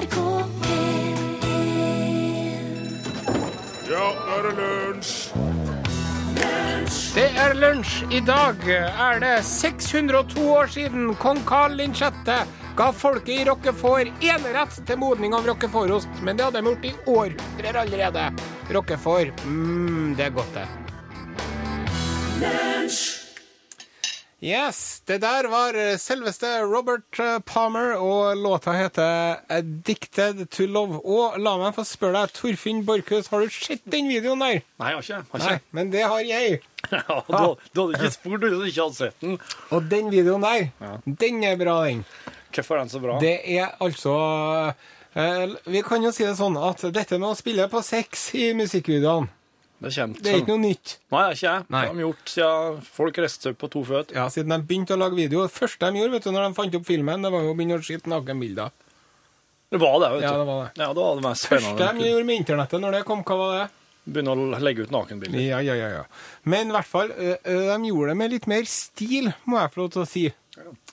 NRK P1 Ja, nå er det lunsj! Det er lunsj. I dag er det 602 år siden kong Karl 6. ga folket i Rockefòr enerett til modning av rockefòrost. Men det hadde de gjort i århundrer allerede. Rockefòr, mm, det er godt, det. Yes, det der var selveste Robert eh, Palmer, og låta heter 'Addicted to Love'. Og la meg få spørre deg, Torfinn Borchhus, har du sett den videoen der? Nei, jeg har ikke. Har Nei, ikke. men det har jeg. Ja, du, du hadde ikke spurt hvis du ikke hadde sett den. Og den videoen der, den er bra, den. Hvorfor er den så bra? Det er altså eh, Vi kan jo si det sånn at dette med å spille på sex i musikkvideoene, Det det er ikke noe nytt. Nei, det er ikke jeg. Nei. De har gjort siden folk reiste seg på to føtter. Ja, Siden de begynte å lage video. Det første de gjorde vet du, når de fant opp filmen, det var jo å begynne å skyte nakenbilder. Det var det, vet du. Ja, det var det. Ja, det var det mest første de gjorde med internettet når det kom, hva var det? Begynne å legge ut nakenbilder. Ja, ja, ja. ja. Men i hvert fall, de gjorde det med litt mer stil, må jeg få lov til å si,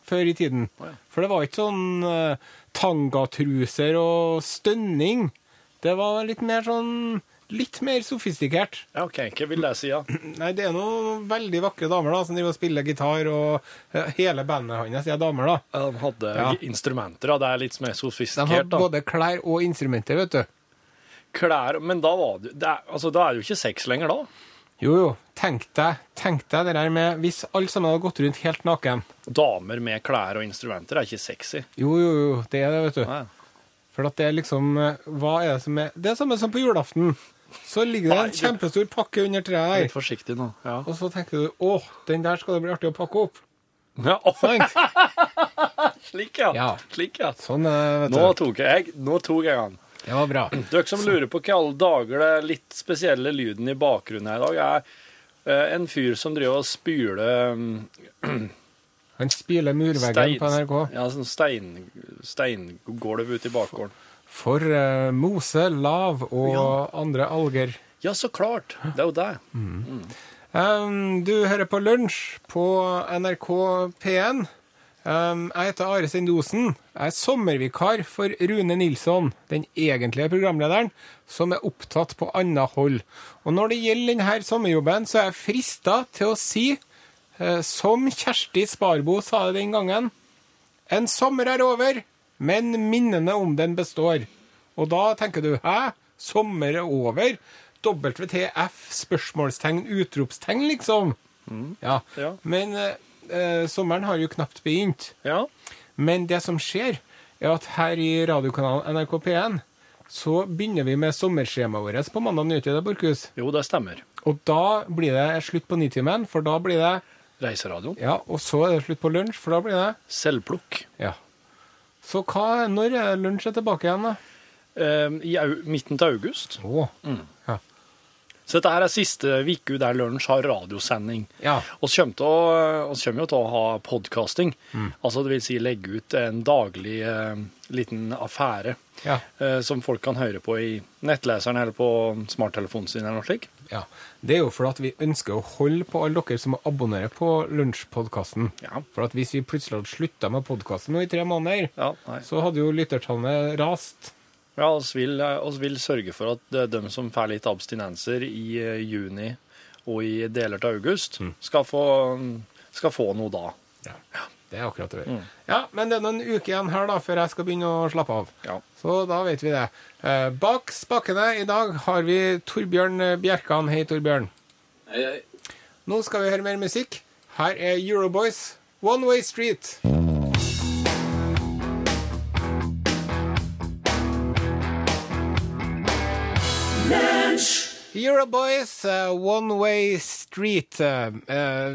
før i tiden. Ja. For det var ikke sånn uh, tangatruser og stønning. Det var litt mer sånn Litt mer sofistikert. Ja, OK. Hva vil det si, ja? Nei, det er noen veldig vakre damer da, som driver og spiller gitar, og eh, hele bandet hans er damer, da. De hadde Ja. instrumenter, da. Det er litt mer De hadde da. både klær og instrumenter, vet du. Klær Men da var det, det Altså, da er det jo ikke sex lenger, da. Jo, jo. Tenk deg, tenk deg det der med Hvis alle sammen hadde gått rundt helt naken. Damer med klær og instrumenter er ikke sexy. Jo, jo, jo. Det er det, vet du. Nei. For at det er liksom eh, Hva er det som er Det er samme som på julaften. Så ligger det en kjempestor pakke under treet her. Litt forsiktig nå. Ja. Og så tenker du å, den der skal det bli artig å pakke opp. ja Sant? slik, ja. Ja. Slik, ja. Sånn er vet Nå du. tok jeg, nå tok jeg den. Det var bra. Dere som lurer på hva alle dager det litt spesielle lyden i bakgrunnen her i dag, er eh, en fyr som driver og spyler Han spyler murveggen stein, på NRK. ja, sånn stein, steingulv ute i bakgården. For uh, mose, lav og andre alger. Ja, så klart. Det er jo det. Um, du hører på Lunsj på NRK P1. Um, jeg heter Are Sendosen. Jeg er sommervikar for Rune Nilsson, den egentlige programlederen, som er opptatt på annet hold. Og når det gjelder denne sommerjobben, så er jeg frista til å si, uh, som Kjersti Sparbo sa det den gangen, en sommer er over, men minnene om den består. Og da tenker du, hæ? Sommer er over? WTF? Spørsmålstegn, utropstegn, liksom. Ja. Ja. Men eh, sommeren har jo knapt begynt. Ja. Men det som skjer, er at her i radiokanalen NRK P1 så begynner vi med sommerskjemaet vårt på mandag det, Borchhus. Jo, det stemmer. Og da blir det slutt på Nitimen, for da blir det Reiseradioen. Ja, og så er det slutt på lunsj, for da blir det Selvplukk. Ja. Så hva, når er lunsj er tilbake igjen, da? Eh, I au midten til august. Å. Så dette her er siste uke der Lunsj har radiosending. Ja. Vi kommer, til å- oss kommer jo til å ha podkasting. Altså det vil si legge ut en daglig eh, liten affære Ja. eh, som folk kan høre på i nettleseren eller på smarttelefonen sin eller noe slikt. ja. Det er jo fordi at vi ønsker å holde på alle dere som abonnerer på Lunsjpodkasten. Ja. For at hvis vi plutselig hadde slutta med podkasten nå i tre måneder, Ja, så hadde jo lyttertallene rast. Ja, oss vil, oss vil sørge for at eh, de som får litt abstinenser i eh, juni og i deler til august, skal, få, skal få noe da. Ja. Det er akkurat det. Mm. Ja, men det er noen uker igjen her da, før jeg skal begynne å slappe av. Ja. Så da vet vi det. Eh, bak spakene i dag har vi Torbjørn Bjerkan. Hei, Torbjørn. Nå skal vi høre mer musikk. Her er Euroboys, One Way Street. Euroboys, uh, One Way Street. Uh, uh,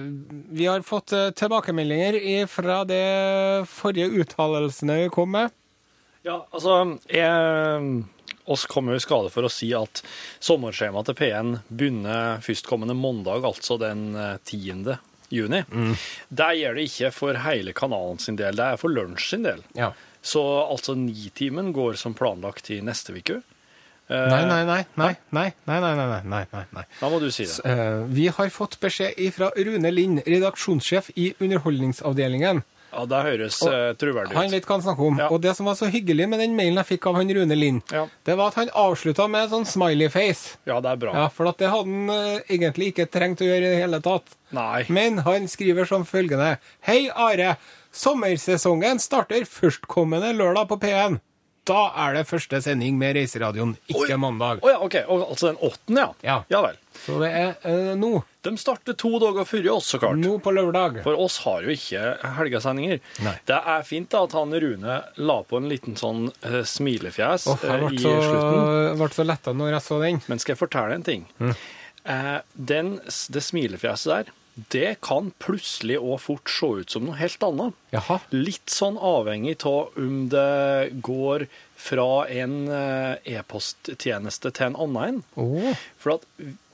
vi har fått uh, tilbakemeldinger fra det forrige uttalelsene vi kom med. Ja, altså jeg, oss kommer i skade for å si at sommerskjemaet til P1 begynner førstkommende mandag, altså den eh, 10. juni. Det gjør det ikke for hele kanalen sin del, det er for lunsj sin del. Ja. Så altså Nitimen går som planlagt til neste uke. Eh, nei, nei, nei. nei, nei, nei, nei, nei, nei, nei, nei. Da må du si det. Eh, vi har fått beskjed fra Rune Lind, redaksjonssjef i Underholdningsavdelingen. Ja, Det høres uh, troverdig ut. Han vet hva han snakker om. Ja. Og det som var så hyggelig med den mailen jeg fikk av han Rune Lind, ja. det var at han avslutta med sånn smiley-face. Ja, det er bra. Ja, For det hadde han egentlig ikke trengt å gjøre i det hele tatt. Nei. Men han skriver som følgende. Hei, Are. Sommersesongen starter førstkommende lørdag på P1. Da er det første sending med Reiseradioen, ikke Oi. mandag. Oh, ja, OK. Og, altså den åttende, ja? Ja. Ja vel. Så det er eh, nå. De starter to dager før oss, så klart. Nå på lørdag. For oss har jo ikke helgesendinger. Nei. Det er fint da at han Rune la på en liten sånn eh, smilefjes oh, jeg eh, i så, slutten. ble så letta når jeg så den. Men skal jeg fortelle en ting? Eh, den, det smilefjeset der, det kan plutselig og fort se ut som noe helt annet. Jaha. Litt sånn avhengig av om det går fra en eh, e-posttjeneste til en annen en. Oh. For at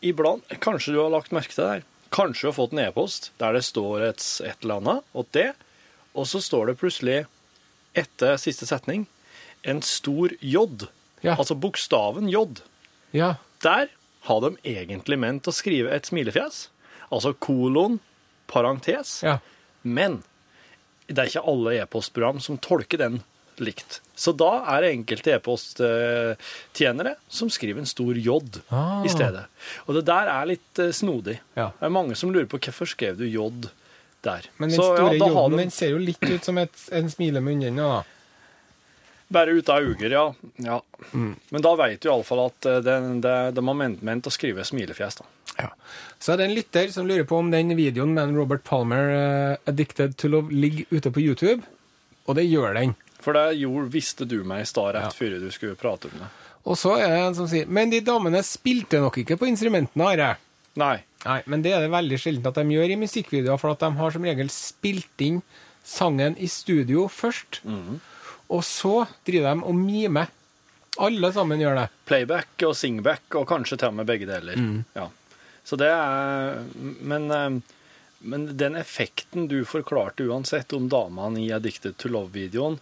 iblant, kanskje du har lagt merke til det her, kanskje du har fått en e-post der det står et, et eller annet, og det, og så står det plutselig, etter siste setning, en stor J. Ja. Altså bokstaven J. Ja. Der har de egentlig ment å skrive et smilefjes, altså kolon, parentes, Ja. men det er ikke alle e-postprogram som tolker den likt. Så da er det enkelte e-posttjenere som skriver en stor J Ah. i stedet. Og det der er litt eh, snodig. Ja. Det er mange som lurer på hvorfor skrev du J der. Men den Så, store ja, J-en de ser jo litt ut som et, en smile med òg, da. bare ut av auger, ja. ja. Mm. Men da vet du iallfall at eh, det, det, de har ment, ment å skrive smilefjes, da. Ja. Så er det en lytter som lurer på om den videoen med Robert Palmer, uh, 'Addicted to Love', ligger ute på YouTube. Og det gjør den. For det gjorde, visste du meg i stad rett Ja. før du skulle prate om det. Og så er det en som sier Men de damene spilte nok ikke på instrumentene, Are. Nei. Nei, men det er det veldig sjelden at de gjør i musikkvideoer, for at de har som regel spilt inn sangen i studio først. Og så driver de og mimer. Alle sammen gjør det. Playback og singback, og kanskje til og med begge deler. Mm. Ja. Så det er men, eh, men den effekten du forklarte uansett om damene i Addicted to Love-videoen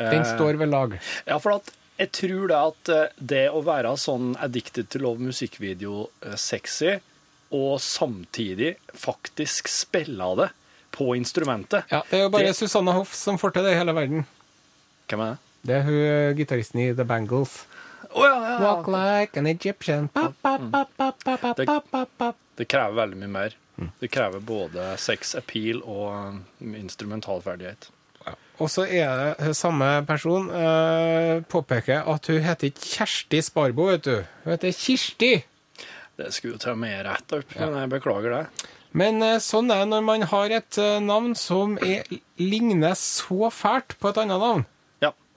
Den eh, står ved lag. Ja, for at jeg tror det at eh, det å være sånn Addicted to Love musikkvideo eh, sexy, og samtidig faktisk spille det på instrumentet Ja, Det er jo bare Det- Susanne Hoff som får til det i hele verden. Hvem er det? Det er hun gitaristen i The Bangles. Å ja, ja, ja. Walk like an Egyptian. Det- krever veldig mye mer. Det krever både sex appeal og um, instrumentalferdighet. Og så er det samme person eh, påpeker at hun heter ikke Kjersti Sparbo, vet du. Hun heter Kirsti. Det skulle jo ta med rett opp, men jeg beklager det. Men eh, sånn er det når man har et eh, navn som er, ligner så fælt på et annet navn.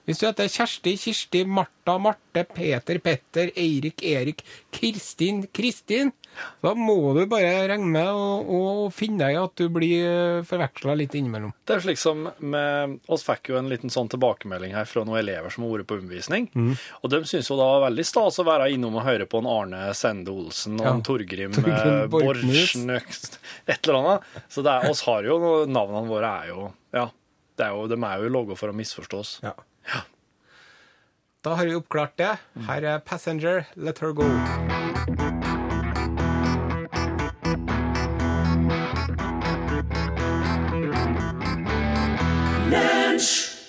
Hvis du heter Kjersti, Kirsti, Marta, Marte, Peter, Petter, Eirik, Erik, Kristin, Kristin, da må du bare regne med og, å finne deg i at du blir forveksla litt innimellom. Det er slik som med, oss fikk jo en liten sånn tilbakemelding her fra noen elever som har vært på undervisning. Og de syns jo da var veldig stas å være innom og høre på en Arne Sende Olsen og Ja. en Torgrim, Torgrim eh. Borchnes, et eller annet. Så det er, oss har jo navnene våre er jo Ja, det er jo, de er jo laga for å misforstås. Ja. Da har vi oppklart det. Her er Passenger, Let Her Go.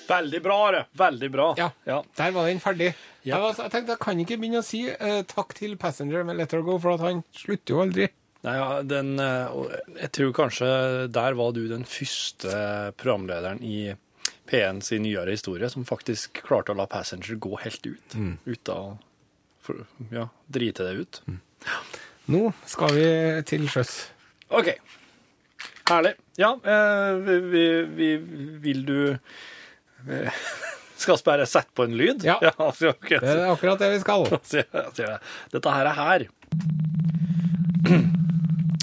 Veldig bra, det. Veldig bra. Ja, ja. der var den ferdig. Ja. Jeg, var, jeg tenkte jeg kan ikke begynne å si eh, takk til Passenger med Let Her Go, for at han slutter jo aldri. Nei, ja, den, eh, og jeg tror kanskje der var du den første programlederen i P1 sin nyere historie som faktisk klarte å la Passenger gå helt ut. Uten å for, ja, drite det ut. Nå skal vi til sjøs. OK. Herlig. Ja, eh, vi, vi, vi, vil du eh, Skal bare sette på en lyd? Ja. altså, okay. Det er akkurat det vi skal. Dette her er her.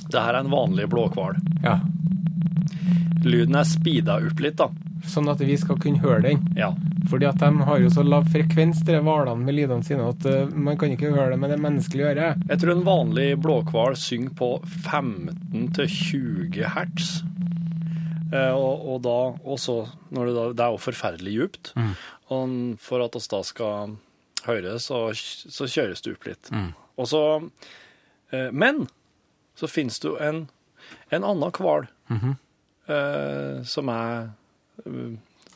Det her er en vanlig blåhval. Ja. Lyden er speeda opp litt, da. Sånn at vi skal kunne høre den. Ja. Fordi at de har jo så lav frekvens, de hvalene med lydene sine, at eh, man kan ikke høre det med det menneskelige øret. Jeg tror en vanlig blåhval synger på 15-20 hertz. Eh, og, og da også når det, da, det er jo forferdelig djupt. Og for at oss da skal høre så, så kjøres det opp litt. Og så eh, Men så finnes det jo en, en annen hval eh, som er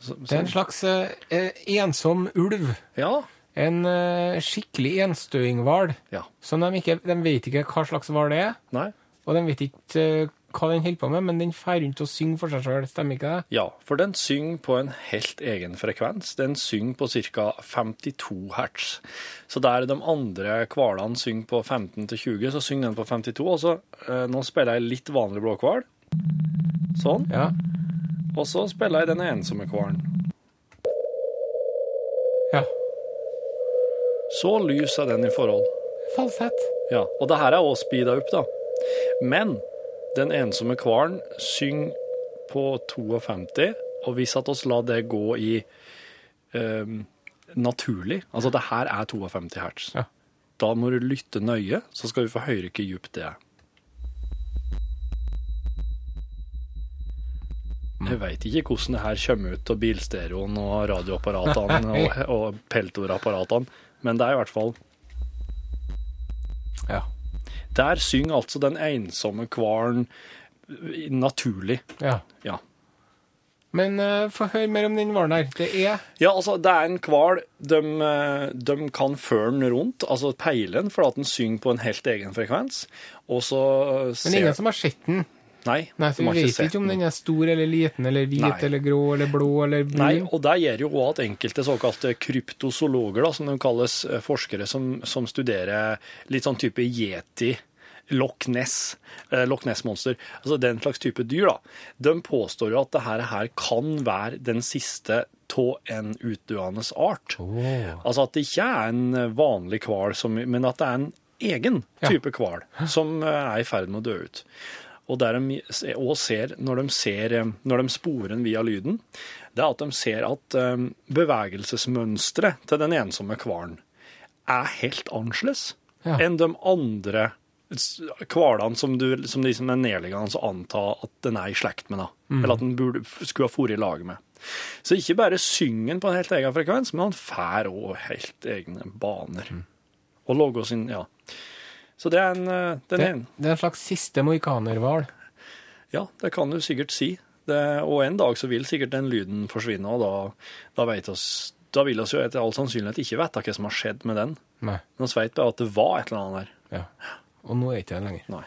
Så- Det er en slags eh, eh, ensom ulv. Ja. En eh, skikkelig enstøinghval. Ja. Som de ikke De vet ikke hva slags hval det er, Nei. og de vet ikke eh, hva den holder på med, men den fer rundt og synger for seg sjøl, stemmer ikke det? Ja, for den synger på en helt egen frekvens. Den synger på ca. 52 hertz. Så der de andre hvalene synger på 15-20, så synger den på 52. Og så, eh, nå spiller jeg litt vanlig blåhval. Sånn. Ja. Og så spiller jeg den ensomme hvalen. ja. Så lys er den i forhold. Falsett. Ja, og det her er også speeda opp, da. Men den ensomme hvalen synger på 52, og hvis at oss lar det gå i um, naturlig Altså, det her er 52 hertz. Ja. Da må du lytte nøye, så skal du få høre hvor djupt det er. Jeg veit ikke hvordan det her kommer ut av bilstereoen og radioapparatene og, og peltorapparatene, men det er i hvert fall Ja. Der synger altså den ensomme hvalen naturlig. ja. Ja. Men uh, få høre mer om den hvalen her. Det er Ja, altså, det er en hval de, eh, de kan føre den rundt, altså peile den, for at den synger på en helt egen frekvens. Og så ser... Men ingen som har sett den. Nei, Nei, for Vi vet ikke om den. er stor eller liten eller hvit Nei. eller grå eller blå eller brun. Nei, og det gjør jo at enkelte såkalte kryptozoologer, da, som de kalles eh, forskere som, som studerer litt sånn type yeti, Loch Ness, eh, Loch Ness-monster, altså den slags type dyr, da, de påstår jo at det her, kan være den siste av en utdøende art. Altså at det ikke er en vanlig hval, men at det er en egen Ja. type hval som eh, er i ferd med å dø ut. Og de også ser, når de, ser, eh, når de sporer den via lyden, det er at de ser at eh, bevegelsesmønsteret til den ensomme hvalen er helt annerledes Ja. enn de andre hvalene som, du, som de som er nærliggende å anta at den er i slekt med, da. Eller at den burde, skulle ha vært i lag med. Så ikke bare synger han på en helt egen frekvens, men han får òg helt egne baner. Og logger sin Ja. Så det er en, eh, den det, ene. det er en slags siste mohikanerhval. Ja, det kan du sikkert si. Det, og en dag så vil sikkert den lyden forsvinne, og da, da, vet oss, da vil oss jo etter all sannsynlighet ikke vite hva som har skjedd med den. Nei. Men vi vet bare at det var et eller annet der. Ja. Og nå er ikke det lenger. Nei.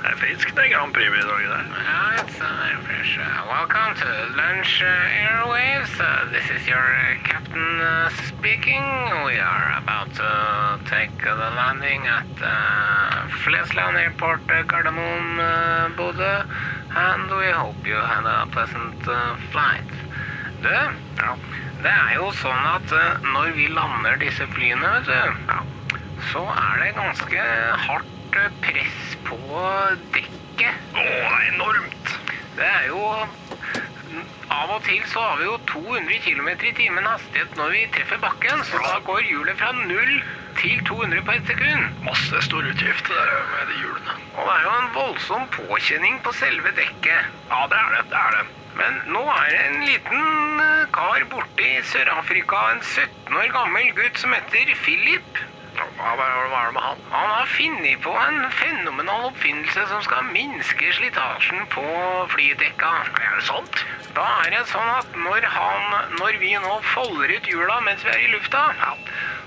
Det er fisk det Grand Prix i dag, det. Yeah, it's uh, fresh. Uh, welcome to Lunch uh, Airwaves. Uh, this is your uh, captain uh, speaking. We are about to take uh, the landing at uh, Flesland Airport, uh, Gardermoen, uh, Bodø, and we hope you had a pleasant uh, flight. Du, ja. det er jo sånn at uh, når vi lander disse flyene, vet du, ja, så er det ganske hardt uh, press på dekket. Å, det er enormt. Det er jo Av og til så har vi jo 200 km i timen hastighet når vi treffer bakken, så da går hjulet fra 0 til 200 på et sekund. Masse stor utgift det der med de hjulene. Og det er jo en voldsom påkjenning på selve dekket. Ja, det er det. Det er det. Men nå er det en liten eh, kar borte i Sør-Afrika, en 17 år gammel gutt som heter Philip. Ja, Hva, er det med han? Han har funnet på en fenomenal oppfinnelse som skal minske slitasjen på flydekka. Er det sant? Da er det sånn at når, han, når vi nå folder ut hjula mens vi er i lufta,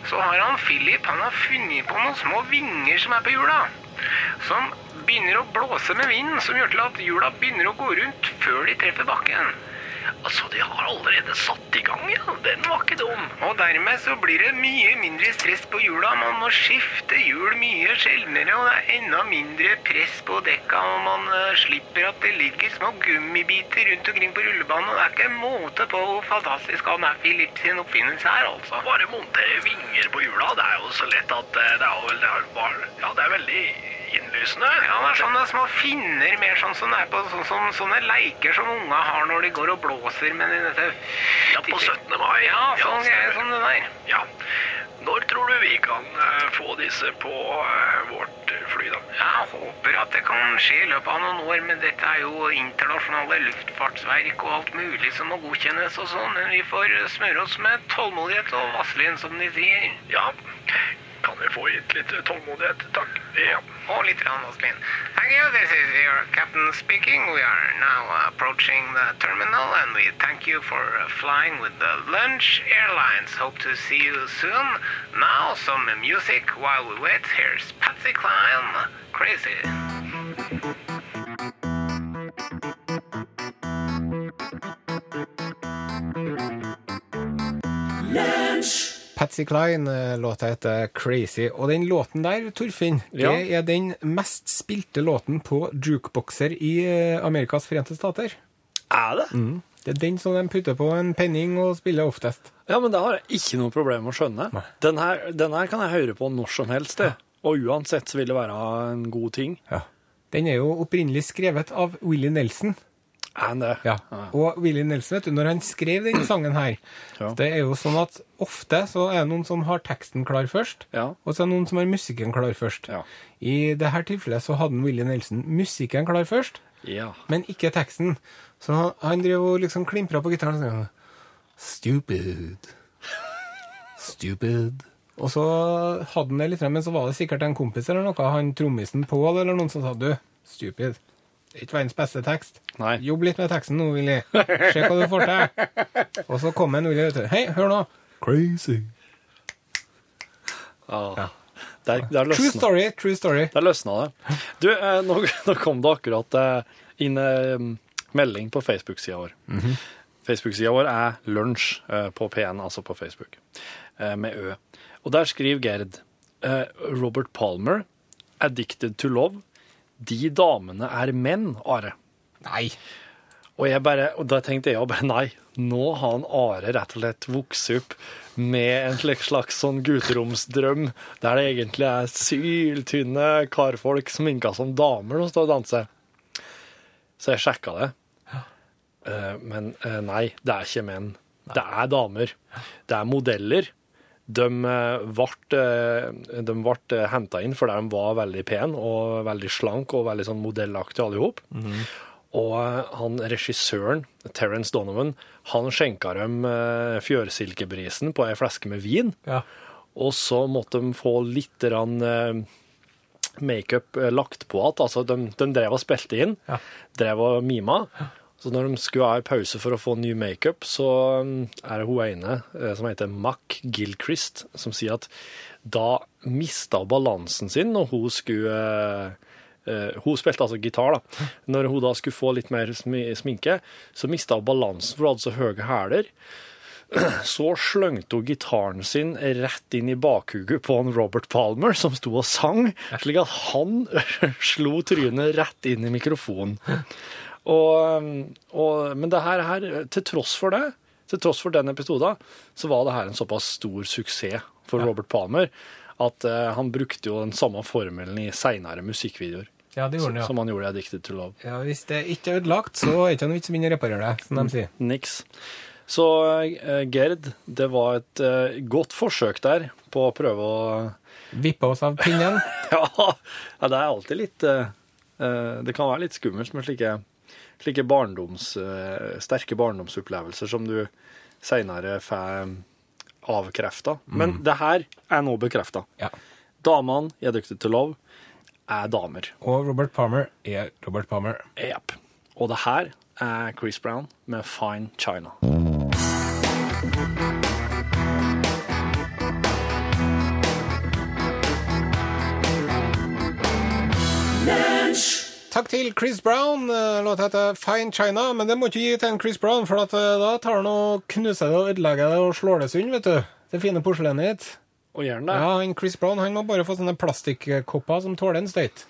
så har han Philip han har funnet på noen små vinger som er på hjula. Som begynner å blåse med vinden, som gjør til at hjula begynner å gå rundt før de treffer bakken. Altså, de har allerede satt i gang, ja. Den var ikke dum. Og dermed så blir det mye mindre stress på hjula. Man må skifte hjul mye sjeldnere, og det er enda mindre press på dekka. Og man uh, slipper at det ligger små gummibiter rundt omkring på rullebanen. Og det er ikke måte på hvor fantastisk han er Philip sin oppfinnelse her, altså. Bare montere vinger på hjula, det er jo så lett at uh, det er jo det er bare, Ja, det er veldig innlysende. Ja, det er sånne små finner, mer sånn som er på så, så, sånne leiker som unga har når de går og blåser med dette Ja, på 17. mai. Ja, sånn ja, som det der. Ja. Når tror du vi kan uh, få disse på uh, vårt fly, da? Jeg håper at det kan skje i løpet av noen år, men dette er jo internasjonale luftfartsverk og alt mulig som må godkjennes og sånn. Men vi får smøre oss med tålmodighet og vaselin, som de sier. Ja, kan vi få gitt litt tålmodighet, takk. Ja. Og litt. Thank you, this is your captain speaking. We are now approaching the terminal and we thank you for uh, flying with the Lunch Airlines. Hope to see you soon. Now some music while we wait. Here's Patsy Cline, Crazy. Patsy eh, låta heter Crazy. Og den låten der, Torfinn, Ja. det er den mest spilte låten på jukebokser i eh, Amerikas forente stater. Er det? Det er den som de putter på en penning og spiller oftest. Ja, men det har jeg ikke noe problem med å skjønne. Den her, den her kan jeg høre på når som helst, det. Og uansett så vil det være en god ting. Den er jo opprinnelig skrevet av Willie Nelson. Er? Ja. Og Willy Nelson, vet du, når han skrev den sangen her, Ja. det er jo sånn at ofte så er det noen som har teksten klar først, Ja. og så er det noen som har musikken klar først. Ja. I dette tilfellet så hadde Willy Nelson musikken klar først, Ja. men ikke teksten. Så han, han drev og liksom klimpra på gitaren og sa Stupid. Stupid. Og så hadde han det litt, men så var det sikkert en kompis eller noe, han trommisen Pål eller noen som sa du, stupid. Det er ikke verdens beste tekst. Nei. Jobb litt med teksten nå, Willy. Se hva du får til. Og så kom en Willy, vet du. Hei, hør nå. Crazy. ja. Der, der True story, true story. Der løsna det. Du, eh, nå, nå kom det akkurat eh, inn eh, melding på Facebook-sida vår. Facebook-sida vår er Lunsj eh, på P1, altså på Facebook, eh, med Ø. Og der skriver Gerd eh, Robert Palmer, 'Addicted to Love'. De damene er menn, Are. Nei. Og, jeg bare, og da tenkte jeg jo bare nei, nå har han Are rett og slett vokst opp med en slags, slags sånn gutteromsdrøm, der det egentlig er syltynne karfolk sminka som damer som står og danser. Så jeg sjekka det. Eh, Men eh, nei, det er ikke menn. Det er damer. Det er modeller. De ble, de ble henta inn fordi de var veldig pene og veldig slank og veldig sånn modellaktige alle sammen. Og eh, han regissøren, Terence Donovan, han skjenka dem eh, fjørsilkebrisen på ei flaske med vin. Ja. Og så måtte de få litt rann, eh, makeup eh, lagt på igjen. Altså, de, de drev og spilte inn, Ja. drev og mima. Så når de skulle ha en pause for å få ny makeup, så mm, er det hun ene eh, som heter Mac Gilchrist, som sier at da mista hun balansen sin når hun skulle eh, eh, Hun spilte altså gitar, da. Når hun da skulle få litt mer sminke, så mista hun balansen, for hun hadde så høye hæler. Så slengte hun gitaren sin rett inn i bakhuget på en Robert Palmer, som sto og sang, slik at han slo trynet rett inn i mikrofonen. Og, og, men det her, her, til tross for det, til tross for den episoden, så var det her en såpass stor suksess for Robert Palmer at uh, han brukte jo den samme formelen i seinere musikkvideoer. Ja, det gjorde han, ja. Som han gjorde i 'Addicted to Love'. ja. Hvis det ikke er ødelagt, så er det ikke noe vits i å reparere det, som de sier. Niks. Så uh, Gerd, det var et uh, godt forsøk der på å prøve å Vippe oss av pinnen. ja, ja, det er alltid litt eh, eh, Det kan være litt skummelt med slike, slike barndoms, eh, sterke barndomsopplevelser som du seinere får avkrefta. Men det her er nå bekrefta. Ja. Damene i Addicted to Love er damer. Og Robert Palmer er Robert Palmer. Jepp. Og det her er Chris Brown med Fine China. Takk til Chris Brown. Eh, Låta heter Fine China, men det må ikke gi til en Chris Brown, for eh, da tar han og knuser det og ødelegger det og slår det sund, vet du. Det fine porselenet ditt. Og gjør han det? Ja, en Chris Brown han må bare få sånne plastikkopper som tåler en støyt.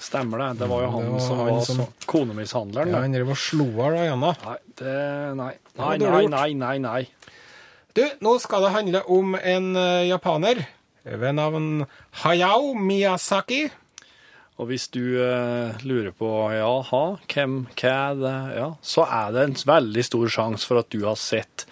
Stemmer det. Det var jo han var som var som- konemishandleren. Ja, da. han drev og slo av Diana. Nei, det Nei. Nei, nei, nei, nei. nei. Du, nå skal det handle om en eh, japaner ved navn Hayao Miyazaki. Og hvis du eh, lurer på jaha, hvem, hva er det, ja, så er det en veldig stor sjanse for at du har sett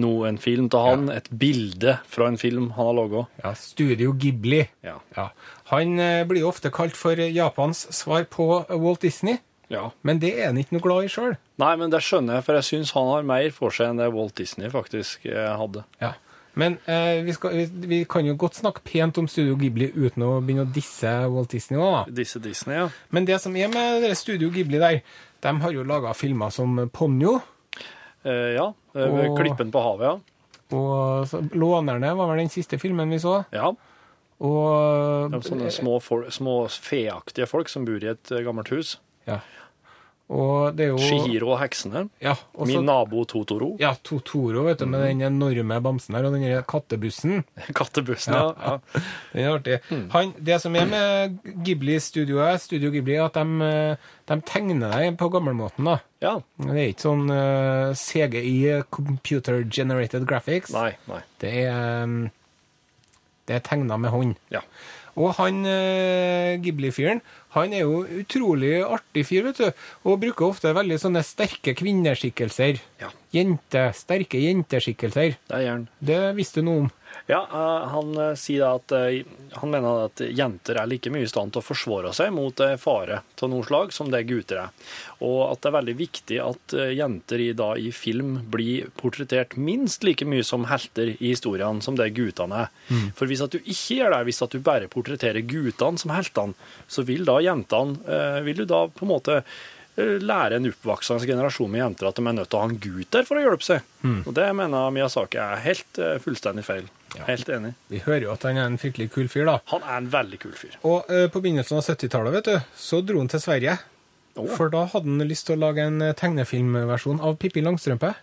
noe, en film til han, et bilde fra en film han har laga. Ja, Studio Ghibli. Ja. Ja. Han eh, blir jo ofte kalt for Japans svar på Walt Disney, ja. men det er han ikke noe glad i sjøl. Nei, men det skjønner jeg, for jeg syns han har mer for seg enn det Walt Disney faktisk eh, hadde. Ja. Men eh, vi, skal, vi, vi kan jo godt snakke pent om Studio Ghibli uten å begynne å disse Walt Disney òg, da. Disse Disney, ja. Men det som er med det Studio Ghibli der, de har jo laga filmer som Ponyo. Eh, ja. eh, Og- Klippen på havet, ja. Og så, 'Lånerne' var vel den siste filmen vi så. Ja. Og er sånne små, for, små feaktige folk som bor i et eh, gammelt hus. Ja. Og det er jo Shihiro og heksene. Ja, også... Min nabo Totoro. Ja, Totoro, vet du, med den enorme bamsen her, og den der kattebussen. Kattebussen, ja. ja. Den er artig. Han, det som er med Ghibli-studioet, Studio Ghibli, er at de, eh, de tegner deg på gammelmåten, da. ja. Det er ikke sånn uh, CGI, Computer Generated Graphics. Nei, nei. Det er, um, det er tegna med hånd. Ja. Og han eh, Ghibli-fyren, han er jo utrolig artig fyr, vet du. Og bruker ofte veldig sånne sterke kvinneskikkelser. Ja. Jente, sterke jenteskikkelser. Det er gjerne. Det visste du noe om. Ja, eh, han eh, sier at eh, han mener at jenter er like mye i stand til å forsvare seg mot fare av noe slag som det gutter er. Og at det er veldig viktig at jenter i, da, i film blir portrettert minst like mye som helter i historiene som det guttene er. For hvis at du ikke gjør det, hvis at du bare portretterer guttene som heltene, så vil da jentene Vil du da på en måte lære en oppvoksende generasjon med jenter at de er nødt til å ha en gutt der for å hjelpe seg. Og det mener Miyazaki er helt eh, fullstendig feil. Helt enig. Vi hører jo at han er en fryktelig kul fyr, da. Han er en veldig kul fyr. Og uh, på begynnelsen av 70-tallet, vet du, så dro han til Sverige. For da hadde han lyst til å lage en eh, tegnefilmversjon av Pippi Langstrømpe.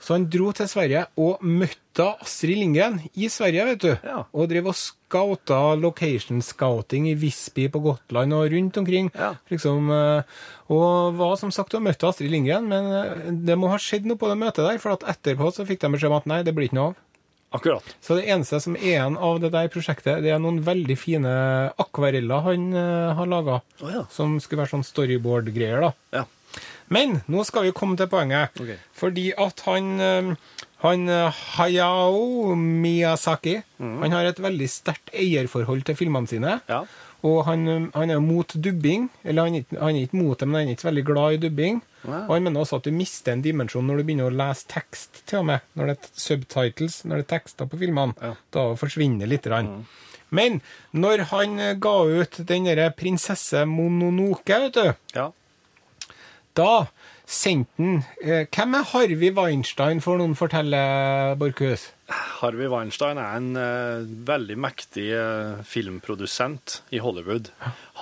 Så han dro til Sverige og møtte Astrid Lindgren i Sverige, vet du. Ja. Og drev og scouta location scouting i Visby på Gotland og rundt omkring. Ja. Liksom, eh, og var som sagt og møtte Astrid Lindgren, men eh, det må ha skjedd noe på det møtet der, for etterpå så fikk de beskjed om at nei, det blir ikke noe av. Akkurat. Så det eneste som er igjen av det der prosjektet, det er noen veldig fine akvareller han uh, har laga. oh, ja. Som skulle være sånn storyboard-greier, da. Ja. Men nå skal vi komme til poenget. Okay. Fordi at han, eh, han eh, Hayao Miyazaki han har et veldig sterkt eierforhold til filmene sine. Ja. Og han, han er mot dubbing. Eller han han er ikke mot det, men han er ikke veldig glad i dubbing. Nei. Og han mener også at du mister en dimensjon når du begynner å lese tekst, til og med. Når det er subtitles, når det er tekster på filmene. Ja. Da forsvinner litt. grann. Men når han eh, ga ut den derre prinsesse Mononoke, vet du ja. Da sendte han eh, Hvem er Harvey Weinstein, får noen fortelle, Borchhus? Harvey Weinstein er en eh, veldig mektig eh, filmprodusent i Hollywood.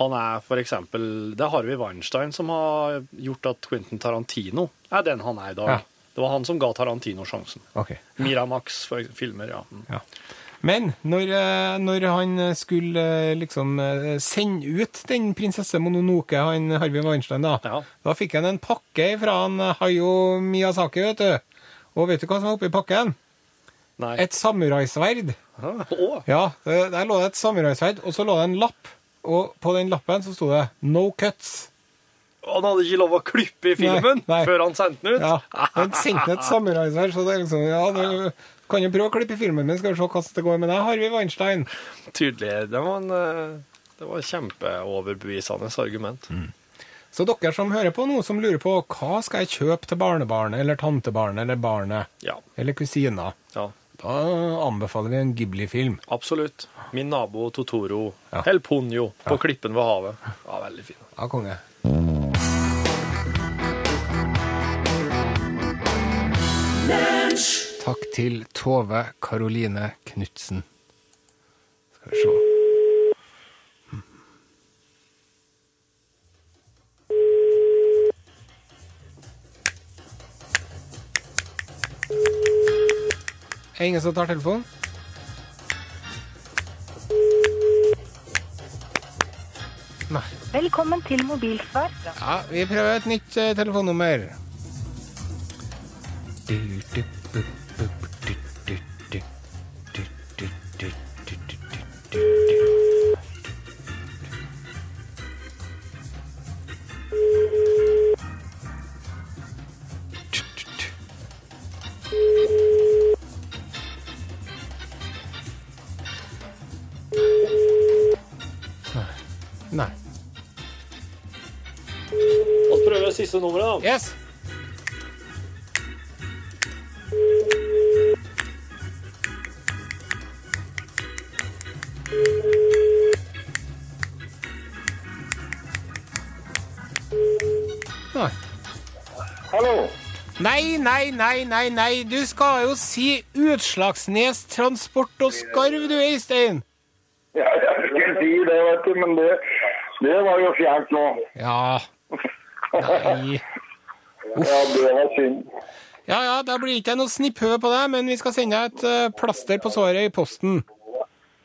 Han er for eksempel Det er Harvey Weinstein som har gjort at Quentin Tarantino er den han er i dag. Ja. Det var han som ga Tarantino sjansen. Ok. Miramax for eksempel, filmer, ja. Mm. Ja. Men når, eh, når han skulle eh, liksom eh, sende ut den prinsesse Mononoke, han Harvey Weinstein, da, Ja. da fikk han en pakke fra han Hayo Miyazaki, vet du. Og vet du hva som var oppi pakken? Nei. Et samuraisverd. Å, Ja, der lå det et samuraisverd, og så lå det en lapp. Og på den lappen så sto det 'No cuts'. han hadde ikke lov å klippe i filmen Nei, nei. før han sendte den ut? Ja, Han sendte et samuraisverd, så det er liksom Ja, du kan jo prøve å klippe filmen min, skal vi se hvordan det går med deg, Harvey Weinstein. Tydelig. Det var en eh, det var et kjempeoverbevisende argument. Så dere som hører på nå, som lurer på hva skal jeg kjøpe til barnebarnet eller tantebarnet eller barnet Ja. eller kusina, ja. da anbefaler vi en Ghibli-film. Absolutt. Min nabo Totoro, Ja. eller Ponyo, på klippen ved havet. Ja, veldig fin. Ja, konge. Takk til Tove Karoline Knutsen. Skal vi se. Er ingen som tar telefonen? Nei. Velkommen til mobilsvar. Ja, vi prøver et nytt eh, telefonnummer. Nei. Nei. Vi prøver siste nummeret, da. Yes. Nei, nei, nei, nei. Du skal jo si Utslagsnes Transport og Skarv, du, Øystein. Ja, jeg skulle si det, vet du, men det, det var jo fjernt nå. Ja. Nei. Ja, det var synd. Ja, ja, da blir ikke noe snipphø på deg, men vi skal sende deg et eh, plaster på såret i posten.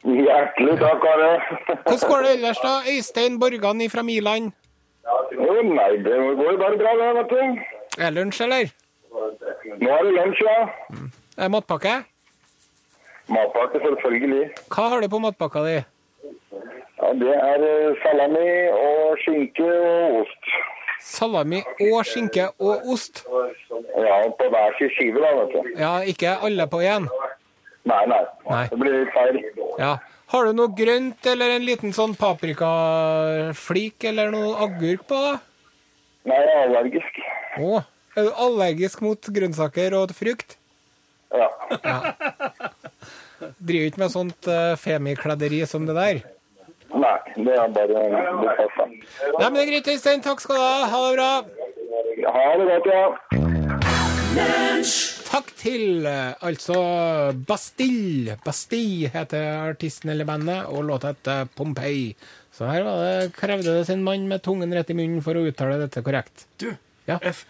Hjertelig takk, Are. Hvordan går det ellers, da? Øystein Borgan fra Miland? Jo, nei, det går jo bare bra, det, vet du. Er lunsj, eller? Nå er det lunsj, ja. Er det matpakke? Matpakke, selvfølgelig. Hva har du på matpakka di? Ja, det er eh, salami og skinke og ost. Salami og skinke og ost. Ja, på hver sin skive, da, vet du. Ja, ikke alle på én. Nei, nei. Nei. Det blir litt feil. Ja. Har du noe grønt eller en liten sånn paprikaflik eller noe agurk på? da? Nei, jeg er allergisk. Å, er du allergisk mot grønnsaker og frukt? Ja. Driver ikke med sånt uh, femikledderi som det der. Nei, det er bare det passer. Nei, men det er greit, Øystein. Takk skal du ha. Ha det bra. Ha det godt, ja. Takk til eh, altså Bastille. Bastille heter artisten eller bandet, og låta heter Pompeii. Så her var det, krevde det sin mann med tungen rett i munnen for å uttale dette korrekt. Du, Ja. F.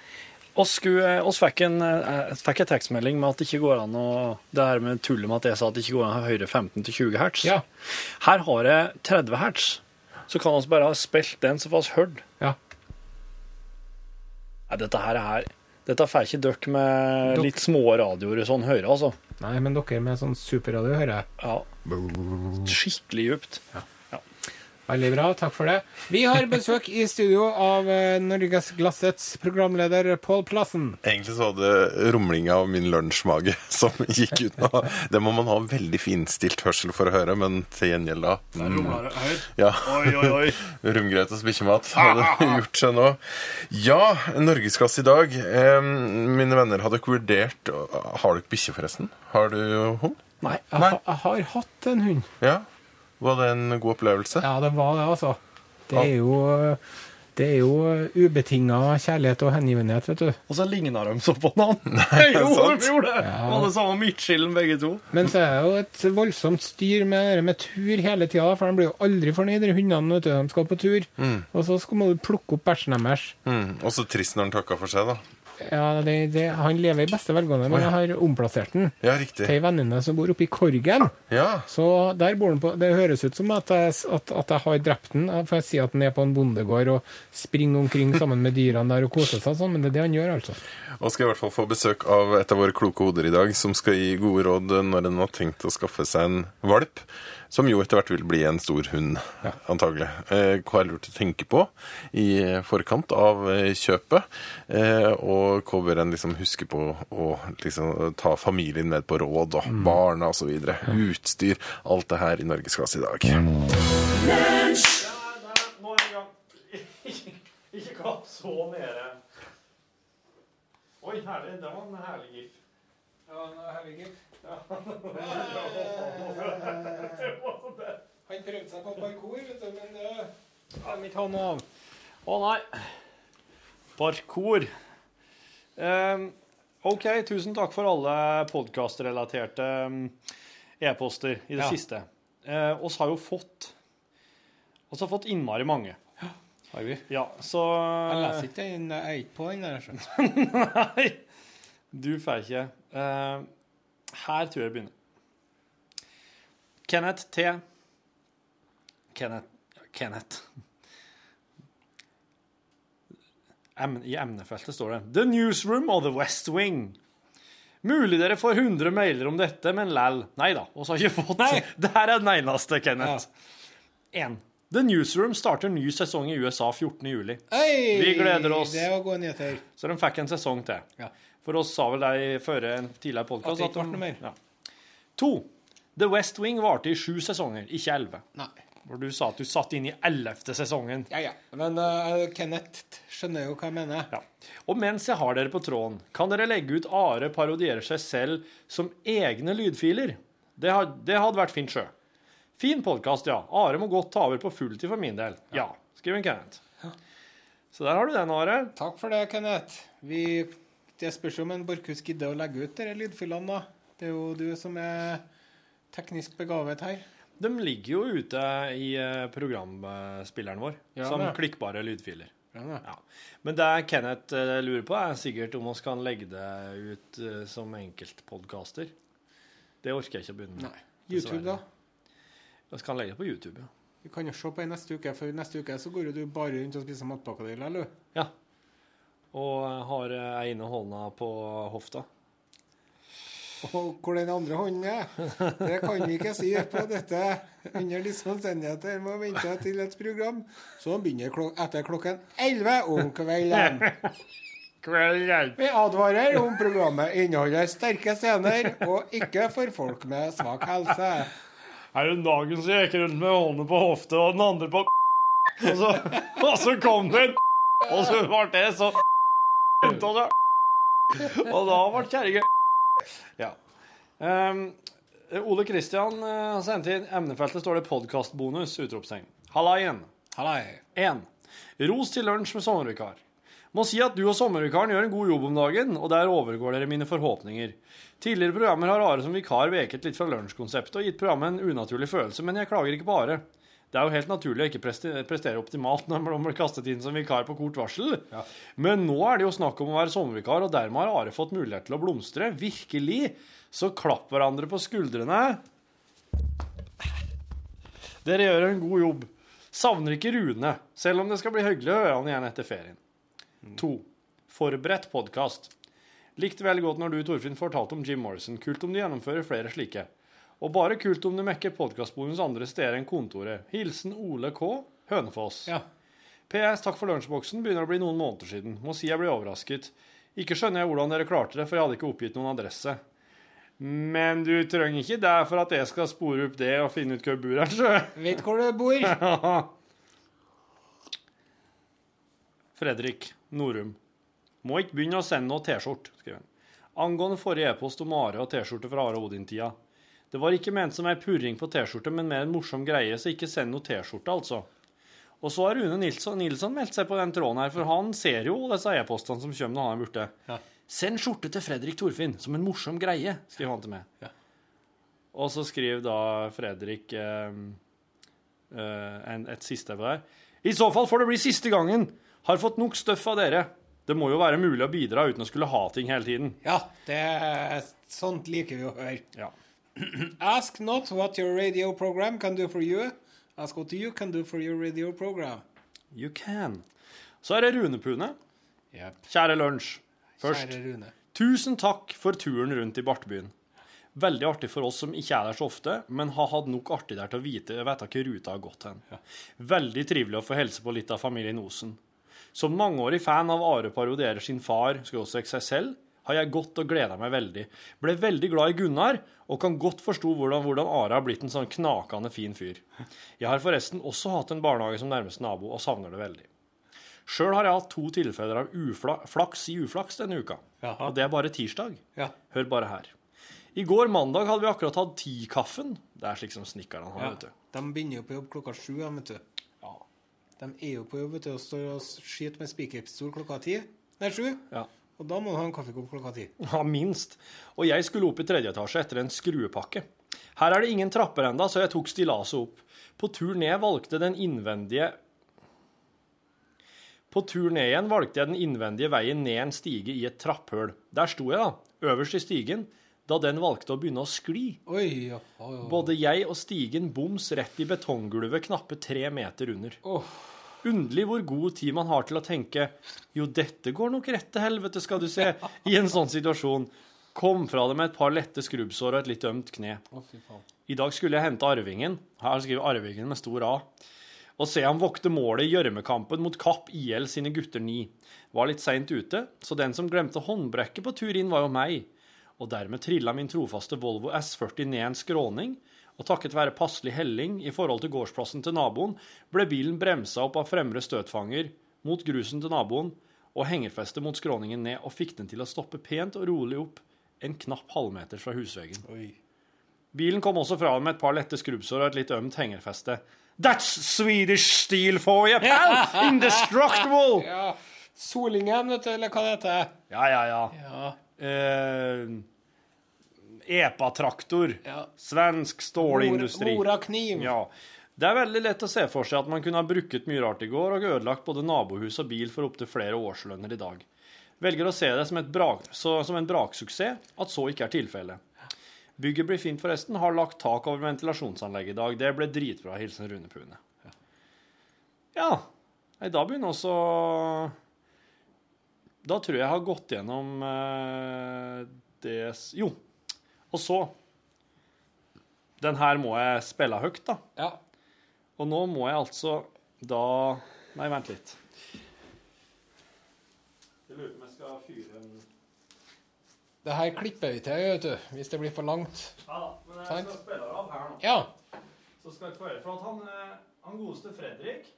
Oss, skulle, oss fikk en, eh, fikk en tekstmelding med at det ikke går an å Det her med tullet med at jeg sa at det ikke går an å ha høyere 15 til 20 hertz. Ja. Her har jeg 30 hertz. Så kan vi bare ha spilt den så får vi hørt. Ja. Nei, dette her er Dette får ikke dere med litt små radioer sånn høre, altså. Nei, men dere med sånn superradio hører jeg. Ja. Skikkelig djupt. Veldig bra, takk for det. Vi har besøk i studio av Norges Norgesglassets programleder Pål Plassen. Egentlig så var det rumlinga av min lunsjmage som gikk ut nå. Det må man ha veldig finstilt hørsel for å høre, men til gjengjeld da mm, Ja. Oi, oi, oi. Rumgrøt og bikkjemat hadde gjort seg nå. Ja, norgesklasse i dag. Eh, mine venner, har dere vurdert Har dere bikkje, forresten? Har du hund? Nei. Jeg, ha, jeg har hatt en hund. Ja. Var det en god opplevelse? Ja, det var det, altså. Det er jo det er jo ubetinga kjærlighet og hengivenhet, vet du. Og så ligna de så på hverandre. Jo, sant? de gjorde det! Var det samme midtskillen, begge to. Men så er det jo et voldsomt styr med, med tur hele tida, for de blir jo aldri fornøyd, de hundene. vet du. De skal på tur, og så skal må du plukke opp bæsjen deres. Mm. Og så trist når han takker for seg, da. Ja, det, det, han lever i beste velgående, men jeg har omplassert den Ja, til ei venninne som bor oppe i Korgen. Ja. Så der bor den på Det høres ut som at jeg, at, at jeg har drept den, for jeg sier at den er på en bondegård og springer omkring sammen med dyrene der og koser seg sånn, men det er det han gjør, altså. Og skal i hvert fall få besøk av et av våre kloke hoder i dag, som skal gi gode råd når en har tenkt å skaffe seg en valp. Som jo etter hvert vil bli en stor hund, antagelig. Eh, hva er lurt å tenke på i forkant av eh, kjøpet? Eh, og hva bør en liksom huske på å liksom, ta familien med på råd, og barna osv. Utstyr. Alt det her i norgesklasse i dag. Gang. Ikke kapp så nede. Oi, herlig. Det var en herlig gif. Han prøvde seg på parkour, vet du, men det kan ikke han av. Å nei. Parkour. Um, OK, tusen takk for alle podkastrelaterte um, e-poster i det Ja. siste. Eh, oss har jo fått oss har fått innmari mange. Har vi? Ja, så Jeg leser ikke den, jeg er ikke på den der. skjønner du. Nei, du får ikke. Eh, her tror jeg det begynner. Kenneth T. Kenneth Kenneth. I emnefeltet står det 'The Newsroom of the West Wing'. Mulig dere får 100 mailer om dette, men læll. Nei da, oss har ikke fått Det her er den eneste, Kenneth. 1. The Newsroom starter ny sesong i USA 14. juli. Vi gleder oss. Det var gode nyheter. Så de fikk en sesong til. Ja. For oss sa vel de før en tidligere podkast At det ikke ble noe mer. Ja. To. The West Wing varte i sju sesonger, ikke elleve. Hvor du sa at du satt inn i ellevte sesongen. Ja, ja. Men uh, Kenneth skjønner jo hva jeg mener. Ja. Og mens jeg har dere på tråden, kan dere legge ut Are parodierer seg selv som egne lydfiler? Det, had, det hadde vært fint, sjø. Fin podkast, ja. Are må godt ta over på fulltid for min del. Ja, skriver Kenneth. Kenneth. Så der har du den, Are. Takk for det, Kenneth. Vi, det spørs om en Borchhus gidder å legge ut disse lydfilene, da. Det er jo du som er teknisk begavet her. De ligger jo ute i eh, programspilleren vår Ja, som det. klikkbare lydfiler. Ja. Ja. Men det Kenneth eh, lurer på, er sikkert om vi kan legge det ut eh, som enkeltpodkaster. Det orker jeg ikke å begynne med. Nei. YouTube, da? Vi kan legge det på YouTube, ja. Vi kan jo se på det neste uke, for neste uke så går jo du bare rundt og spiser matpakka di, eller? ja. Og har eh, ene hånda på hofta. Og hvor den andre hånden er, det kan vi ikke si på dette under disse omstendigheter. Vi må vente til et program som begynner klok etter klokken 11 om kvelden. Vi advarer om programmet inneholder sterke scener og ikke for folk med svak helse. Her en dagen så gikk rundt med hånda på hofta og den andre på og så, og så kom det en Og så ble det så Og da ble kjerringa Ja. Um, Ole Kristian uh, sendte inn emnefeltet står det 'podkastbonus'. utropstegn. Halla igjen. Hallei. 1. Ros til lunsj med sommervikar. Må si at du og sommervikaren gjør en god jobb om dagen, og der overgår dere mine forhåpninger. Tidligere programmer har Are som vikar veket litt fra lunsjkonseptet og gitt programmet en unaturlig følelse, men jeg klager ikke på Are. Det er jo helt naturlig å ikke prestere optimalt når man blir kastet inn som vikar på kort varsel. Men nå er det jo snakk om å være sommervikar, og dermed har Are fått mulighet til å blomstre. Virkelig. Så klapp hverandre på skuldrene. Dere gjør en god jobb. Savner ikke Rune, selv om det skal bli hyggelig å høre han igjen etter ferien. To. Forberedt podkast. Likte veldig godt når du, Torfinn, fortalte om Jim Morrison. Kult om du gjennomfører flere slike. Og bare kult om du mekker podkastbonus andre steder enn kontoret. Hilsen Ole K. Hønefoss. Ja. PS, takk for lunsjboksen. Begynner å bli noen måneder siden. Må si jeg ble overrasket. Ikke skjønner jeg hvordan dere klarte det, for jeg hadde ikke oppgitt noen adresse. Men du trenger ikke det for at jeg skal spore opp det og finne ut hvor du bor sjø. Vet hvor du bor? Fredrik Norum. Må ikke begynne å sende noe T-skjorte, skriver han. Angående forrige e-post om Are og T-skjorte fra Are Odin-tida. Det var ikke ment som ei purring på T-skjorte, men mer en morsom greie, så ikke send noe T-skjorte, altså. Og så har Rune Nilsson, Nilsson meldt seg på den tråden her, for han ser jo disse e-postene som kommer når han er borte. Ja. Send skjorte til Fredrik Torfinn, som en morsom greie, skriver han til meg. Ja. Og så skriver da Fredrik eh, eh, en, et siste på der. I så fall får det bli siste gangen. Har fått nok støff av dere. Det må jo være mulig å bidra uten å skulle ha ting hele tiden. Ja, det sånt liker vi å høre. Ja. Ask not what your radio program can do for you. Ask what you can do for your radio program. You can. Så er det Rune Pune. Yep. Kjære lunsj. Først, Kjære Rune. tusen takk for turen rundt i Bartbyen. Veldig artig for oss som ikke er der så ofte, men har hatt nok artig der til å vite vet hvor ruta har gått hen. Veldig trivelig å få hilse på litt av familien Osen. Som mangeårig fan av Are parodierer sin far, skråstrek seg selv, har jeg gått og gleda meg veldig. Ble veldig glad i Gunnar, og kan godt forstå hvordan, hvordan Are har blitt en sånn knakende fin fyr. Jeg har forresten også hatt en barnehage som nærmeste nabo, og savner det veldig. Sjøl har jeg hatt to tilfeller av uflaks i uflaks denne uka. Jaha. Og det er bare tirsdag. Ja. Hør bare her. I går mandag hadde vi akkurat hatt ti-kaffen. Det er slik som snekkerne har, ja. vet du. De begynner jo på jobb klokka sju, ja, vet du. Ja. De er jo på jobb vet du, og står og skyter med spikerpistol klokka ti. Nei, sju. Ja. Og da må du ha en kaffekopp klokka ti. Ja, minst. Og jeg skulle opp i tredje etasje etter en skruepakke. Her er det ingen trapper enda, så jeg tok stillaset opp. På tur ned valgte den innvendige På tur ned igjen valgte jeg den innvendige veien ned en stige i et trapphull. Der sto jeg, da, øverst i stigen, da den valgte å begynne å skli. Oi, ja. ja, ja. Både jeg og stigen boms rett i betonggulvet knappe tre meter under. Åh. Underlig hvor god tid man har til å tenke jo, dette går nok rett til helvete, skal du se, i en sånn situasjon. Kom fra det med et par lette skrubbsår og et litt ømt kne. I dag skulle jeg hente arvingen, her skriver arvingen med stor A, og se ham vokte målet i gjørmekampen mot Kapp IL sine gutter ni. Var litt seint ute, så den som glemte håndbrekket på tur inn, var jo meg. Og dermed trilla min trofaste Volvo S40 ned en skråning, og takket være passelig helling i forhold til gårdsplassen til naboen, ble bilen bremsa opp av fremre støtfanger mot grusen til naboen og hengerfestet mot skråningen ned, og fikk den til å stoppe pent og rolig opp en knapp halvmeter fra husveggen. Bilen kom også fra med et par lette skrubbsår og et litt ømt hengerfeste. That's Swedish steel for you, pal! Indestructible! Ja. Solingen, vet du, eller hva det heter. Ja, ja, ja. Ja. Eh, Epa-traktor. Ja. Svensk stålindustri. Mora kniv. Ja. Det er veldig lett å se for seg at man kunne ha brukt mye rart i går og ødelagt både nabohus og bil for opptil flere årslønner i dag. Velger å se det som, brak, så, som en braksuksess at så ikke er tilfellet. Bygget blir fint, forresten. Har lagt tak over ventilasjonsanlegget i dag. Det ble dritbra. Hilsen Rune Pune. Ja. ja. Nei, da begynner også Da tror jeg jeg har gått gjennom eh, det Jo. Og så Den her må jeg spille høyt, da. Ja. Og nå må jeg altså da Nei, vent litt. Jeg lurer på om jeg skal fyre en Det her klipper vi til, vet du, hvis det blir for langt. Ja da, men jeg skal spille det av her nå. Ja. Så skal jeg få høre. For at han, eh, han godeste Fredrik,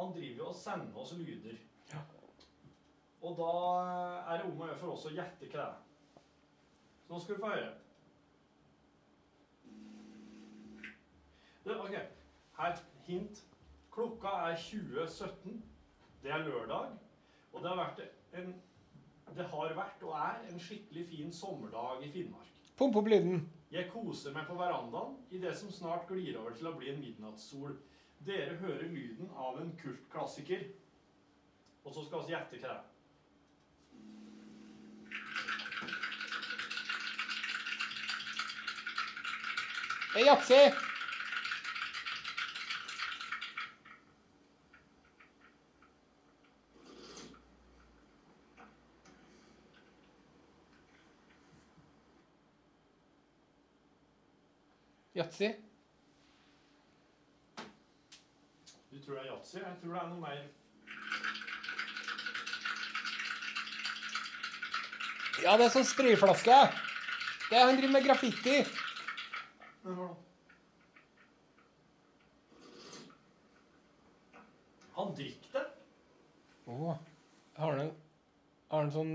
han driver jo og sender oss lyder. Ja. Og da eh, er det om å gjøre for oss å gjette hva det er. Så nå skal du få høre. Du, ok. Her, hint. Klokka er 2017. Det er lørdag. Og det har vært en Det har vært og er en skikkelig fin sommerdag i Finnmark. Pump opp lyden. Jeg koser meg på verandaen i det som snart glir over til å bli en midnattssol. Dere hører lyden av en kultklassiker. Og så skal vi gjette hva det. Det er yatzy. Yatzy. Du tror det er yatzy? Jeg tror det er noe mer Ja, det er sånn sprayflaske. Det er han driver med graffiti. Han drikker det. Å, har han har han sånn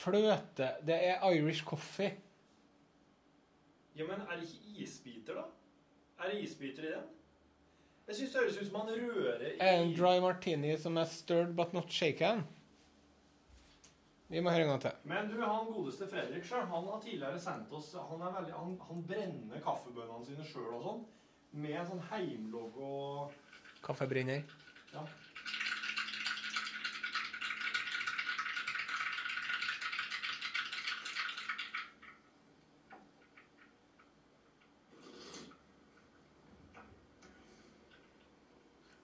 fløte Det er Irish coffee. Ja, men er det ikke isbiter, da? Er det isbiter i den? Jeg syns det høres ut som han rører i Er en dry martini som er stirred but not shaken. Vi må høre en gang til. Men du, han godeste Fredrik sjøl, han har tidligere sendt oss Han, er veldig, han, han brenner kaffebønnene sine sjøl og sånn, med en sånn heimlogo Kaffebrenner. Ja.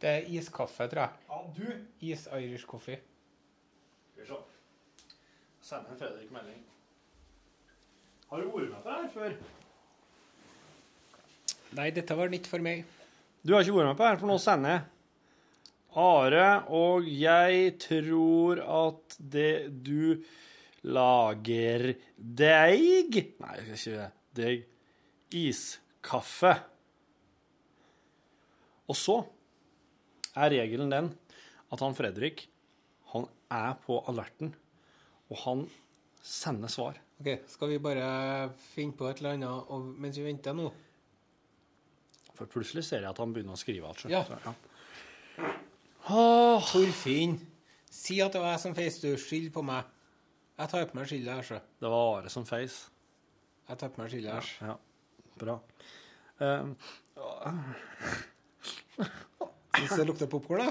Det er iskaffe, tror jeg. ja, du Is Irish coffee. Skal vi se. Sender Fredrik melding. Har du vært med på det her før? Nei, dette var nytt for meg. Du har ikke vært med på det her, for nå sender jeg. Are, og jeg tror at det du lager deg Nei, jeg skal ikke det. Deg. Iskaffe. Og så er regelen den at han Fredrik, han er på alerten, og han sender svar. Ok, Skal vi bare finne på et eller annet og, mens vi venter nå? For plutselig ser jeg at han begynner å skrive alt. Ja. Så, Åh, Torfinn, si at det var jeg som feis du. Skyld på meg. Jeg tar på meg skylda her, så. det var Are som feis. Jeg tar på meg skylda her. Ja, bra. Um, Syns det lukter popkorn, da?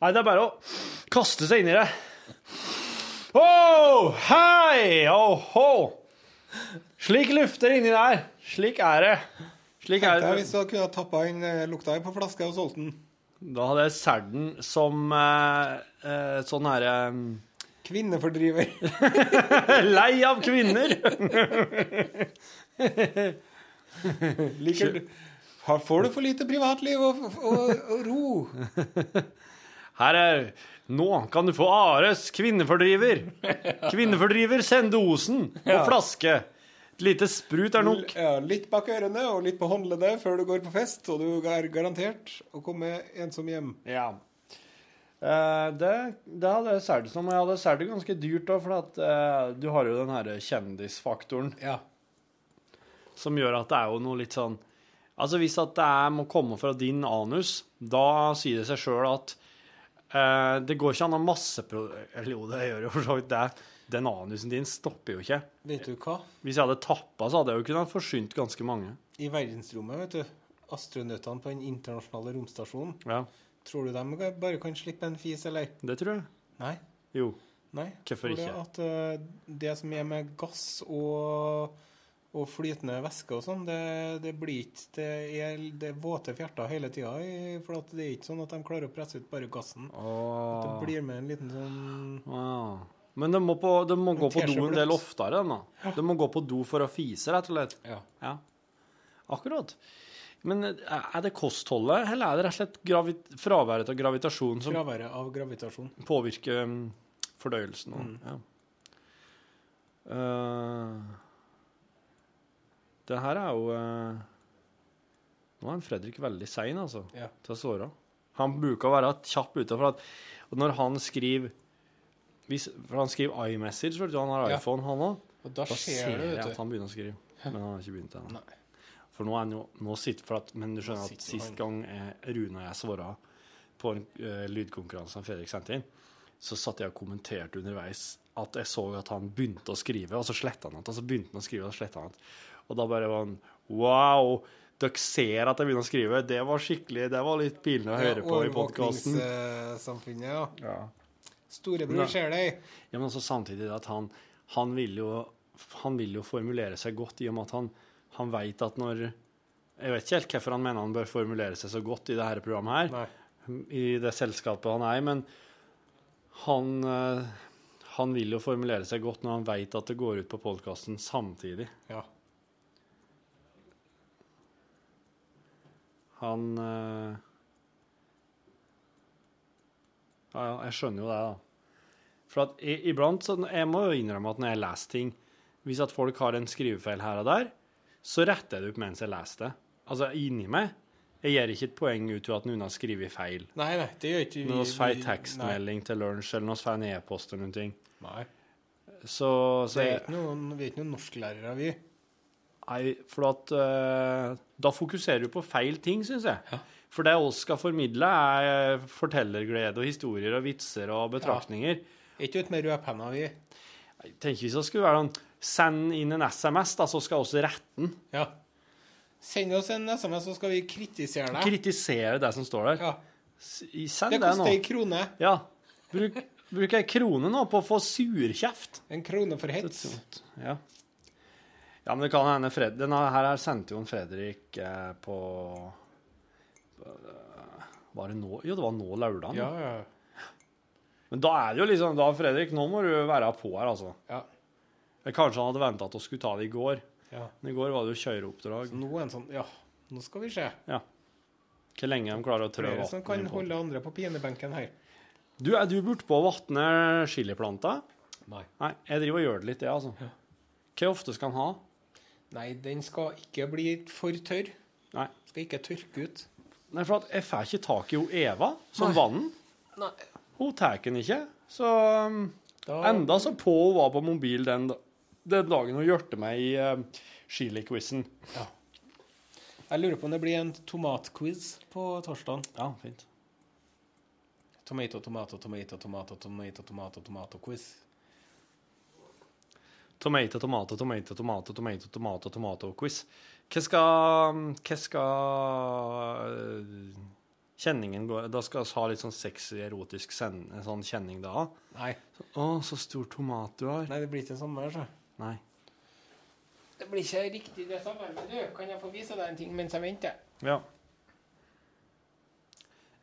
Nei, det er bare å kaste seg inn i det. Oh, hei! Oh, oh. Slik lufter inni der. Slik er det. Slik er det. hvis du kunne ha tappa inn eh, lukta på flaska og solgt den. Da hadde jeg solgt den som eh, eh, sånn herre Kvinnefordriver. Lei av kvinner. Liker Har- Får du for lite privatliv og, og, og ro? Her er Nå kan du få Ares kvinnefordriver. Kvinnefordriver sendosen og flaske. Et lite sprut er nok. Ja, litt bak ørene og litt på håndleddet før du går på fest, og du er garantert å komme ensom hjem. Ja. Eh, det, det hadde jeg solgt som. Jeg hadde solgt det ganske dyrt òg, for at, eh, du har jo den her kjendisfaktoren Ja. som gjør at det er jo noe litt sånn Altså hvis at det er, må komme fra din anus, da sier det seg sjøl at eh, det går ikke an å massepro... Eller jo, det gjør jo for så vidt det. Den anusen din stopper jo ikke. Vet du hva? Hvis jeg hadde tappa, så hadde jeg jo kunnet forsynt ganske mange. I verdensrommet, vet du, astronautene på den internasjonale romstasjonen, Ja, tror du de bare kan slippe en fis, eller? det tror jeg. Nei. Jo. Nei. Hvorfor ikke? At uh, det som er med gass og, og flytende væske og sånn, det, det blir ikke Det er, det er våte fjerter hele tida. For det er ikke sånn at de klarer å presse ut bare gassen. At det blir med en liten sånn Ah. Men de må, på, de må gå på do en del oftere. Da. De må gå på do for å fise, rett og slett. Ja. Ja, akkurat. Men eh, er det kostholdet, eller er det rett og slett fraværet av gravitasjon som Fraværet av gravitasjon. påvirker mm, fordøyelsen? Og, ja. Eh, det her er jo eh, Nå er Fredrik veldig sein, altså, Ja. til å såre. Han bruker å være kjapp ute, for at og når han skriver hvis, For han skriver iMessage, vet du, han har Ja. iPhone, han òg. Og da Da ser ser jeg at han begynner å skrive. Men han har ikke begynt ennå. For nå er han jo nå sitter, for at, Men du skjønner at sist gang eh, Rune og jeg svara på en uh, lydkonkurranse som Fredrik sendte inn, så satt jeg og kommenterte underveis at jeg så at han begynte å skrive, og så sletta han igjen. Og så begynte han å skrive, og så sletta han igjen. Og da bare var han Wow! Dere ser at jeg begynner å skrive. Det var skikkelig Det var litt pinlig å høre på i podkasten. Overvåkningssamfunnet, ja. Ja. Storebror ser deg. Ja, men også samtidig at han, han vil jo han vil jo formulere seg godt i og med at han, han veit at når Jeg vet ikke helt hvorfor han mener han bør formulere seg så godt i dette programmet her, Nei. i det selskapet han er i, men han eh, han vil jo formulere seg godt når han veit at det går ut på podkasten samtidig. Ja. Han eh, Ja, jeg skjønner jo det, da. For at i, iblant så Jeg må jo innrømme at når jeg leser ting Hvis at folk har en skrivefeil her og der, så retter jeg det opp mens jeg leser det. Altså inni meg. Jeg gjør ikke et poeng ut av at noen har skrevet feil. Nei, nei, det gjør ikke vi. Når vi får vi- tekstmelding til lunsj, eller når vi får en e-post eller ting. Nei. Så, så Vi er ikke noen, vi er ikke noen norsklærere, vi. Nei, for at uh, Da fokuserer du på feil ting, syns jeg. For det vi skal formidle, er fortellerglede og historier og vitser og betraktninger. Ja. ikke ut med rødpenna, vi. Jeg tenker hvis det skulle være sånn Send inn en SMS, da, så skal vi rette den. Ja. Send oss en SMS, så skal vi kritisere deg. Kritisere det som står der. Ja. Send Det det, nå. koster ei krone. Ja. Bruk, bruk ei krone nå på å få surkjeft. En krone for hets. Ja. Ja, men det kan hende Fred... Denne her her sendte jo en Fredrik eh, på eh, Var det nå? Jo, det var nå lørdag. Ja, ja. Men da er det jo liksom Da, Fredrik, nå må du være på her, altså. ja. Kanskje han hadde venta at vi skulle ta det i går. ja. Men i går var det jo kjøreoppdrag. Så nå er en sånn Ja, nå skal vi se. Ja. Hvor lenge de klarer å trø Flere som kan holde andre på pinebenken her. Du, er du bortpå å vatne chiliplanter? Nei. Nei, jeg driver og gjør det litt, det, altså. Hvor ofte skal han ha? Nei, den skal ikke bli for tørr. Nei. Skal ikke tørke ut. Nei, for at jeg får ikke tak i hun Eva som Nei. vann. Nei. Hun tar den ikke. Så um, Da, enda så på hun var på mobil den, den dagen hun hjalp meg i uh, chili-quizen. Jeg lurer på om det blir en tomatquiz på torsdag. Ja, fint. Tomato, tomato, tomato, tomato, tomato, tomato, tomato-quiz. Tomato, tomato, tomato, tomato, tomato, tomato, tomato-quiz. Hva skal Hva skal uh, kjenningen gå Da skal vi ha litt sånn sexy, erotisk sen, sånn kjenning da? Nei. Å, så stor tomat du har. Nei, det blir ikke sånn mer, så. Nei. Det blir ikke riktig det samme. Men du, kan jeg få vise deg en ting mens jeg venter? Ja.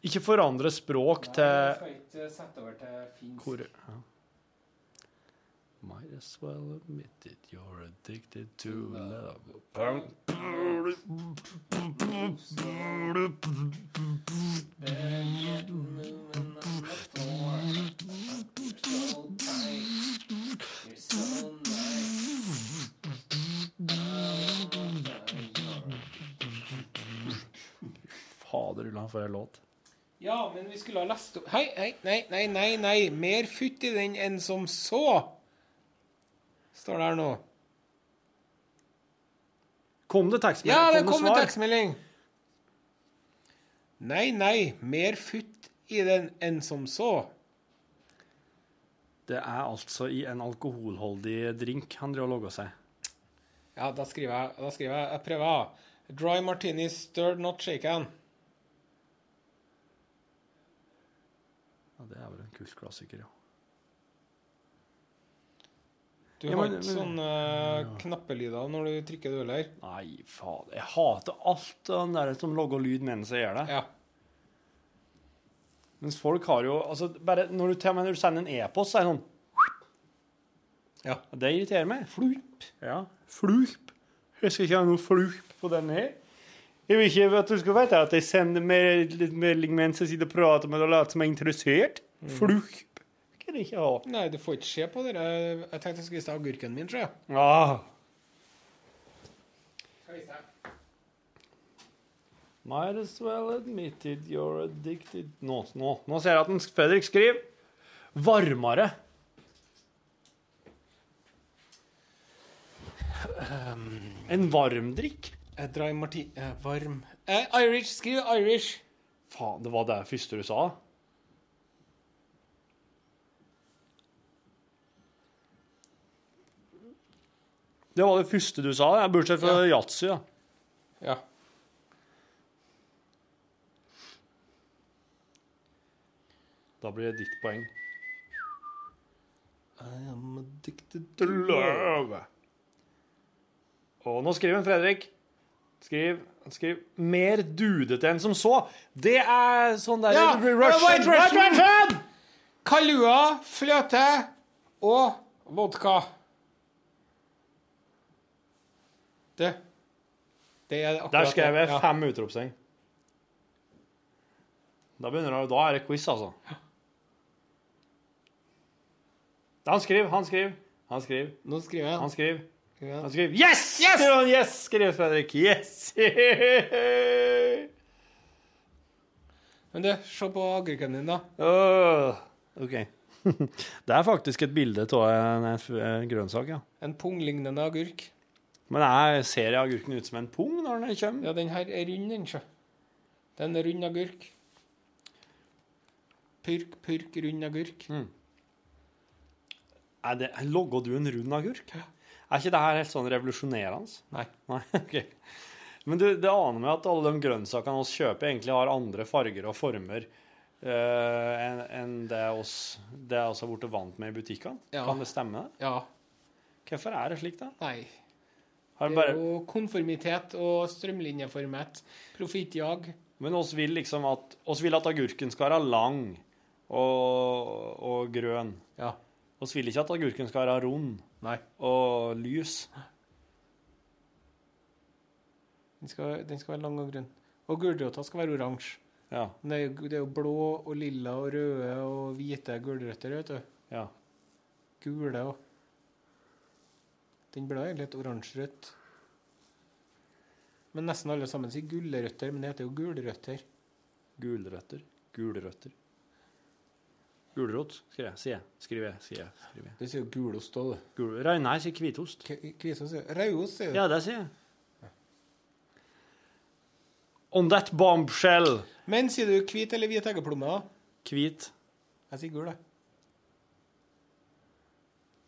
Ikke forandre språk Nei, til skal ikke sette over til finsk. Hvor ja. Might as well admit it, you're addicted to love. Fader ullan, for en låt. Ja, men vi skulle ha lest opp Hei, hei, nei, nei, nei, nei. Mer futt i den enn som så. Står der nå. Kom det tekstmelding? Ja, det kom en tekstmelding. Nei, nei. Mer futt i den enn som så. Det er altså i en alkoholholdig drink han driver og logger seg. Ja, da skriver jeg Da skriver jeg, jeg prøver. Dry martini stirred, not shaken. Ja, det er vel en kult klassiker, ja. Du Ja, har men- ikke sånne uh, knappelyder når du trykker ølet her? Nei, fader. Jeg hater alt den der som lager lyd mens jeg gjør det. Ja. Mens folk har jo altså bare Når du, til når du sender en e-post, så er det sånn Ja. Det irriterer meg. Flurp. Ja. Flurp. Jeg skal ikke ha noe flurp på den her. Jeg vil ikke at du skal vite at jeg sender mer- litt melding mens jeg sitter og prater med deg og later som jeg er interessert. Mm. Skal jeg ikke ha. Nei, du får ikke se på det. Jeg tenkte jeg skulle vise deg agurken min, tror jeg. Ah. Might as well admit it, you're addicted Nå, nå, nå ser jeg at Fredrik skriver varmere. En varmdrikk? Eh, Dry martini eh, Varm eh, Irish. Skriv Irish. Faen, det var det første du sa? Det var det første du sa, ja, bortsett fra yatzy. Ja. Ja. Da blir det ditt poeng. I am addicted to love. Og nå skriver en Fredrik. Skriv, skriv 'mer dudete enn som så'. Det er sånn der Ja, Russian, Russian! Kalua, fløte og vodka. Det Det er akkurat Der skrev jeg det. Ja. fem utropstegn. Da begynner det, da er det quiz, altså. Han skriver, han skriver, han skriver, Nå skriver jeg. han skriver. Skriver. Han skriver 'Yes!' Yes! skriver han. Yes! skriver Fredrik. Yes! Men du, se på agurken din, da. Uh, OK. Det er faktisk et bilde av en, en grønnsak, ja. En punglignende agurk. Men jeg ser agurken ut som en pung når den kommer? Ja, den her er rund, den, sjø. Det er en rund agurk. Purk, purk, rund agurk. Er det, logger du en rund agurk? Er ikke det her helt sånn revolusjonerende? Nei. Nei, ok. Men du, det aner meg at alle de grønnsakene vi kjøper, egentlig har andre farger og former uh, enn en det vi har blitt vant med i butikkene. Ja. Kan det stemme? det? Ja. Hvorfor er det slik, da? Nei. Har Det er bare, jo konformitet og strømlinjeformet. Profittjag. men oss vil liksom at, oss vil at agurken skal være lang og, og grønn. Ja. Oss vil ikke at agurken skal være rund Nei. og lys. Den skal, den skal være lang og grønn. Og gulrota skal være oransje. Ja. Det det er jo blå og lilla og røde og hvite gulrøtter, vet du. ja. Gule og Den ble egentlig et oransjerødt. Men nesten alle sammen sier gulrøtter, men det heter jo gulrøtter. Gulrøtter. Gulrøtter. Gulrot, sier jeg. Sier jeg. Skriver jeg. Sier jeg. Skriver jeg. Du sier jo gulost òg, du. Gul... Nei, jeg sier hvitost. Hvitost, sier Rauost, sier du. Ja, det sier jeg. On that bombshell. Men sier du hvit eller hvit eggeplomme? Hvit. Jeg sier gul, jeg.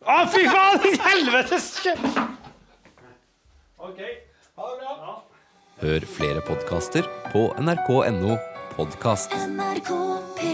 Å, fy faen! i Helvetes! OK. Ha det bra. Hør flere podkaster på nrk.no podkast. NRK P3